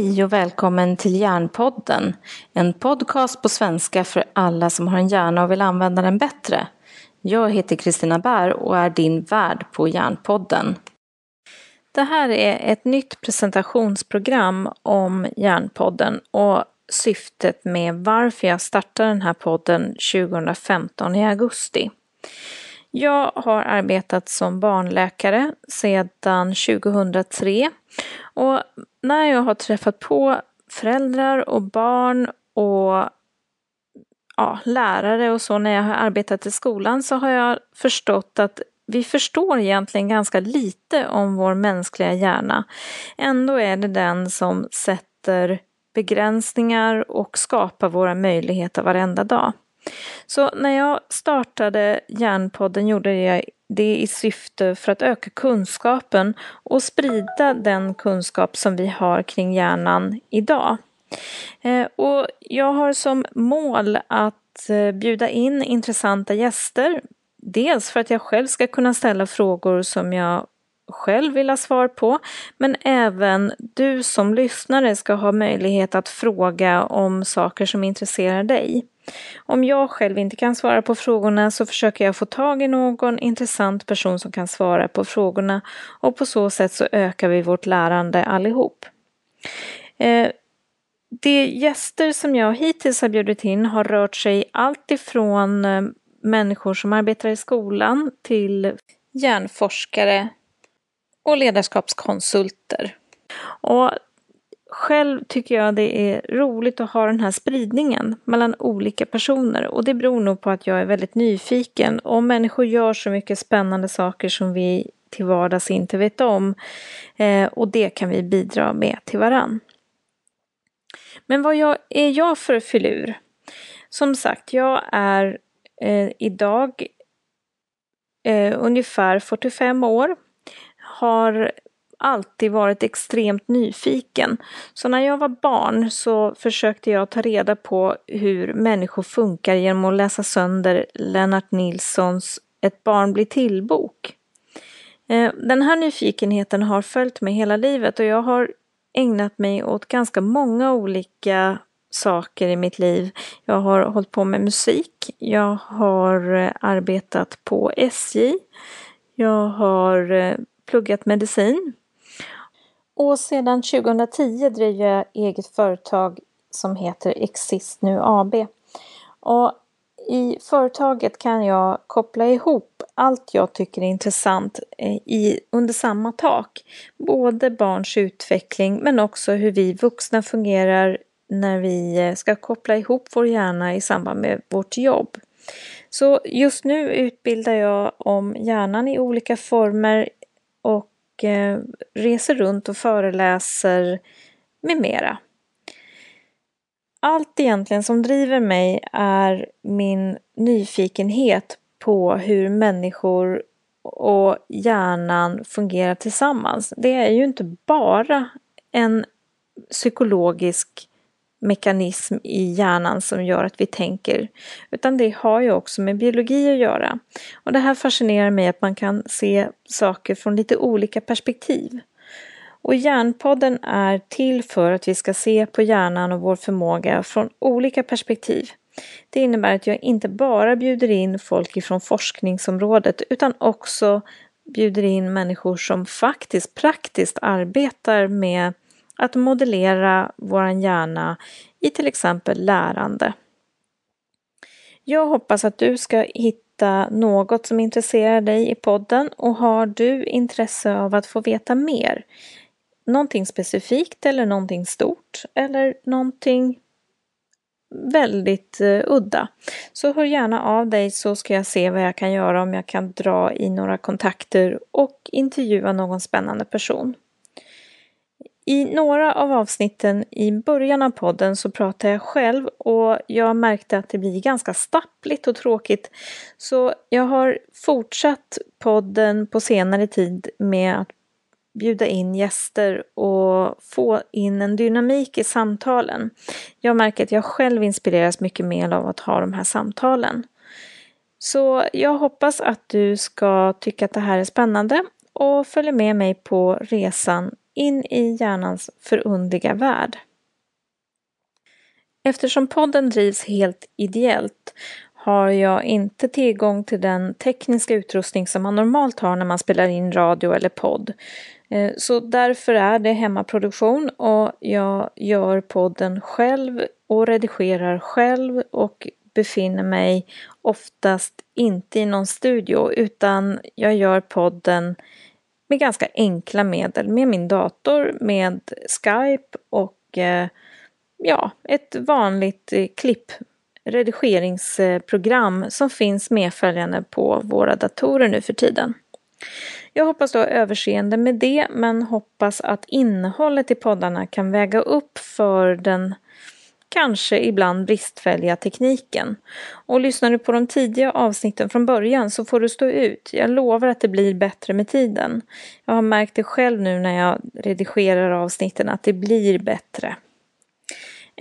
Hej och välkommen till Hjärnpodden. En podcast på svenska för alla som har en hjärna och vill använda den bättre. Jag heter Kristina Bär och är din värd på Hjärnpodden. Det här är ett nytt presentationsprogram om Hjärnpodden och syftet med varför jag startade den här podden 2015 i augusti. Jag har arbetat som barnläkare sedan 2003 och när jag har träffat på föräldrar och barn och ja, lärare och så när jag har arbetat i skolan så har jag förstått att vi förstår egentligen ganska lite om vår mänskliga hjärna. Ändå är det den som sätter begränsningar och skapar våra möjligheter varenda dag. Så när jag startade Hjärnpodden gjorde jag det i syfte för att öka kunskapen och sprida den kunskap som vi har kring hjärnan idag. Eh, och jag har som mål att eh, bjuda in intressanta gäster. Dels för att jag själv ska kunna ställa frågor som jag själv vill ha svar på, men även du som lyssnare ska ha möjlighet att fråga om saker som intresserar dig. Om jag själv inte kan svara på frågorna så försöker jag få tag i någon intressant person som kan svara på frågorna och på så sätt så ökar vi vårt lärande allihop. Eh, de gäster som jag hittills har bjudit in har rört sig allt ifrån eh, människor som arbetar i skolan till hjärnforskare och ledarskapskonsulter. Och själv tycker jag det är roligt att ha den här spridningen mellan olika personer och det beror nog på att jag är väldigt nyfiken. Om människor gör så mycket spännande saker som vi till vardags inte vet om eh, och det kan vi bidra med till varann. Men vad jag, är jag för filur? Som sagt, jag är eh, idag eh, ungefär 45 år. Har alltid varit extremt nyfiken. Så när jag var barn så försökte jag ta reda på hur människor funkar genom att läsa sönder Lennart Nilssons Ett barn blir till-bok. Eh, den här nyfikenheten har följt mig hela livet och jag har ägnat mig åt ganska många olika saker i mitt liv. Jag har hållit på med musik, jag har eh, arbetat på SJ, jag har eh, pluggat medicin och sedan 2010 driver jag eget företag som heter Exist nu AB. Och i företaget kan jag koppla ihop allt jag tycker är intressant eh, i, under samma tak. Både barns utveckling men också hur vi vuxna fungerar när vi eh, ska koppla ihop vår hjärna i samband med vårt jobb. Så just nu utbildar jag om hjärnan i olika former och reser runt och föreläser med mera. Allt egentligen som driver mig är min nyfikenhet på hur människor och hjärnan fungerar tillsammans. Det är ju inte bara en psykologisk mekanism i hjärnan som gör att vi tänker. Utan det har ju också med biologi att göra. Och det här fascinerar mig att man kan se saker från lite olika perspektiv. Och Hjärnpodden är till för att vi ska se på hjärnan och vår förmåga från olika perspektiv. Det innebär att jag inte bara bjuder in folk ifrån forskningsområdet utan också bjuder in människor som faktiskt praktiskt arbetar med att modellera vår hjärna i till exempel lärande. Jag hoppas att du ska hitta något som intresserar dig i podden och har du intresse av att få veta mer, någonting specifikt eller någonting stort eller någonting väldigt uh, udda. Så hör gärna av dig så ska jag se vad jag kan göra om jag kan dra i några kontakter och intervjua någon spännande person. I några av avsnitten i början av podden så pratar jag själv och jag märkte att det blir ganska stappligt och tråkigt. Så jag har fortsatt podden på senare tid med att bjuda in gäster och få in en dynamik i samtalen. Jag märker att jag själv inspireras mycket mer av att ha de här samtalen. Så jag hoppas att du ska tycka att det här är spännande och följer med mig på resan in i hjärnans förundliga värld. Eftersom podden drivs helt ideellt har jag inte tillgång till den tekniska utrustning som man normalt har när man spelar in radio eller podd. Eh, så därför är det hemmaproduktion och jag gör podden själv och redigerar själv och befinner mig oftast inte i någon studio utan jag gör podden med ganska enkla medel med min dator, med Skype och eh, ja, ett vanligt eh, klipp redigeringsprogram som finns medföljande på våra datorer nu för tiden. Jag hoppas då överseende med det men hoppas att innehållet i poddarna kan väga upp för den kanske ibland bristfälliga tekniken. Och lyssnar du på de tidiga avsnitten från början så får du stå ut. Jag lovar att det blir bättre med tiden. Jag har märkt det själv nu när jag redigerar avsnitten att det blir bättre.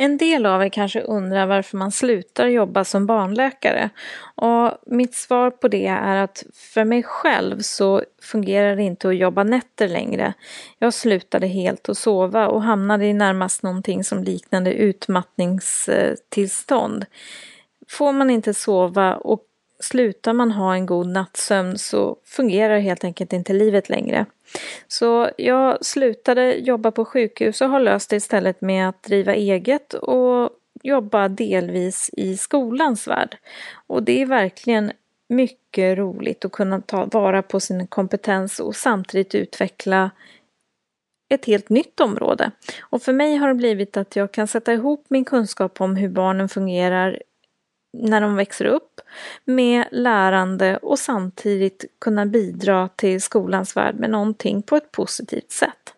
En del av er kanske undrar varför man slutar jobba som barnläkare. Och mitt svar på det är att för mig själv så fungerar det inte att jobba nätter längre. Jag slutade helt att sova och hamnade i närmast någonting som liknade utmattningstillstånd. Får man inte sova och slutar man ha en god nattsömn så fungerar helt enkelt inte livet längre. Så jag slutade jobba på sjukhus och har löst det istället med att driva eget och jobba delvis i skolans värld. Och det är verkligen mycket roligt att kunna ta vara på sin kompetens och samtidigt utveckla ett helt nytt område. Och för mig har det blivit att jag kan sätta ihop min kunskap om hur barnen fungerar när de växer upp med lärande och samtidigt kunna bidra till skolans värld med någonting på ett positivt sätt.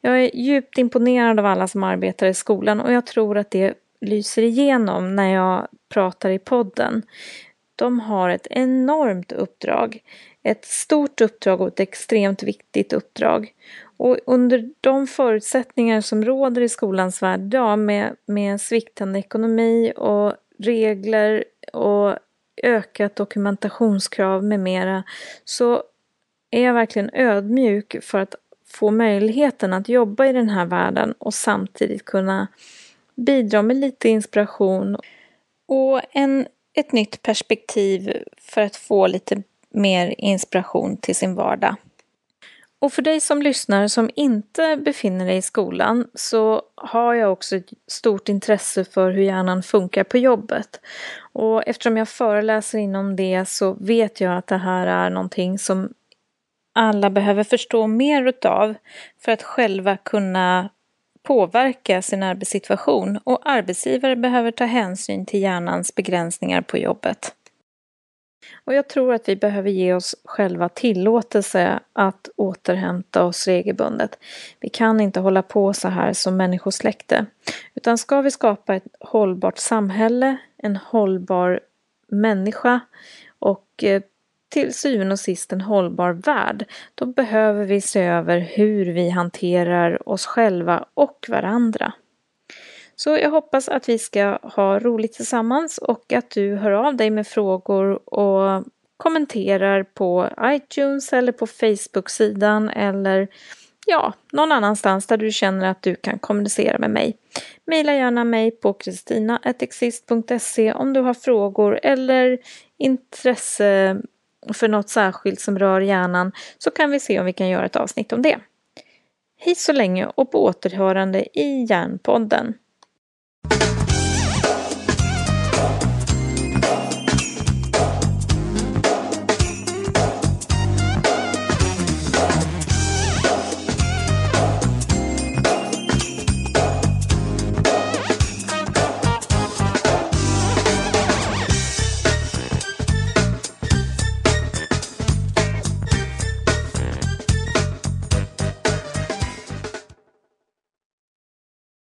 Jag är djupt imponerad av alla som arbetar i skolan och jag tror att det lyser igenom när jag pratar i podden. De har ett enormt uppdrag, ett stort uppdrag och ett extremt viktigt uppdrag. Och under de förutsättningar som råder i skolans värld idag med, med sviktande ekonomi och regler och ökat dokumentationskrav med mera så är jag verkligen ödmjuk för att få möjligheten att jobba i den här världen och samtidigt kunna bidra med lite inspiration och en, ett nytt perspektiv för att få lite mer inspiration till sin vardag. Och för dig som lyssnar som inte befinner dig i skolan så har jag också ett stort intresse för hur hjärnan funkar på jobbet. Och eftersom jag föreläser inom det så vet jag att det här är någonting som alla behöver förstå mer utav för att själva kunna påverka sin arbetssituation och arbetsgivare behöver ta hänsyn till hjärnans begränsningar på jobbet. Och jag tror att vi behöver ge oss själva tillåtelse att återhämta oss regelbundet. Vi kan inte hålla på så här som människosläkte. Utan ska vi skapa ett hållbart samhälle, en hållbar människa och eh, till syvende och sist en hållbar värld, då behöver vi se över hur vi hanterar oss själva och varandra. Så jag hoppas att vi ska ha roligt tillsammans och att du hör av dig med frågor och kommenterar på iTunes eller på Facebook-sidan eller ja, någon annanstans där du känner att du kan kommunicera med mig. Maila gärna mig på kristina.exist.se om du har frågor eller intresse för något särskilt som rör hjärnan så kan vi se om vi kan göra ett avsnitt om det. Hej så länge och på återhörande i Hjärnpodden.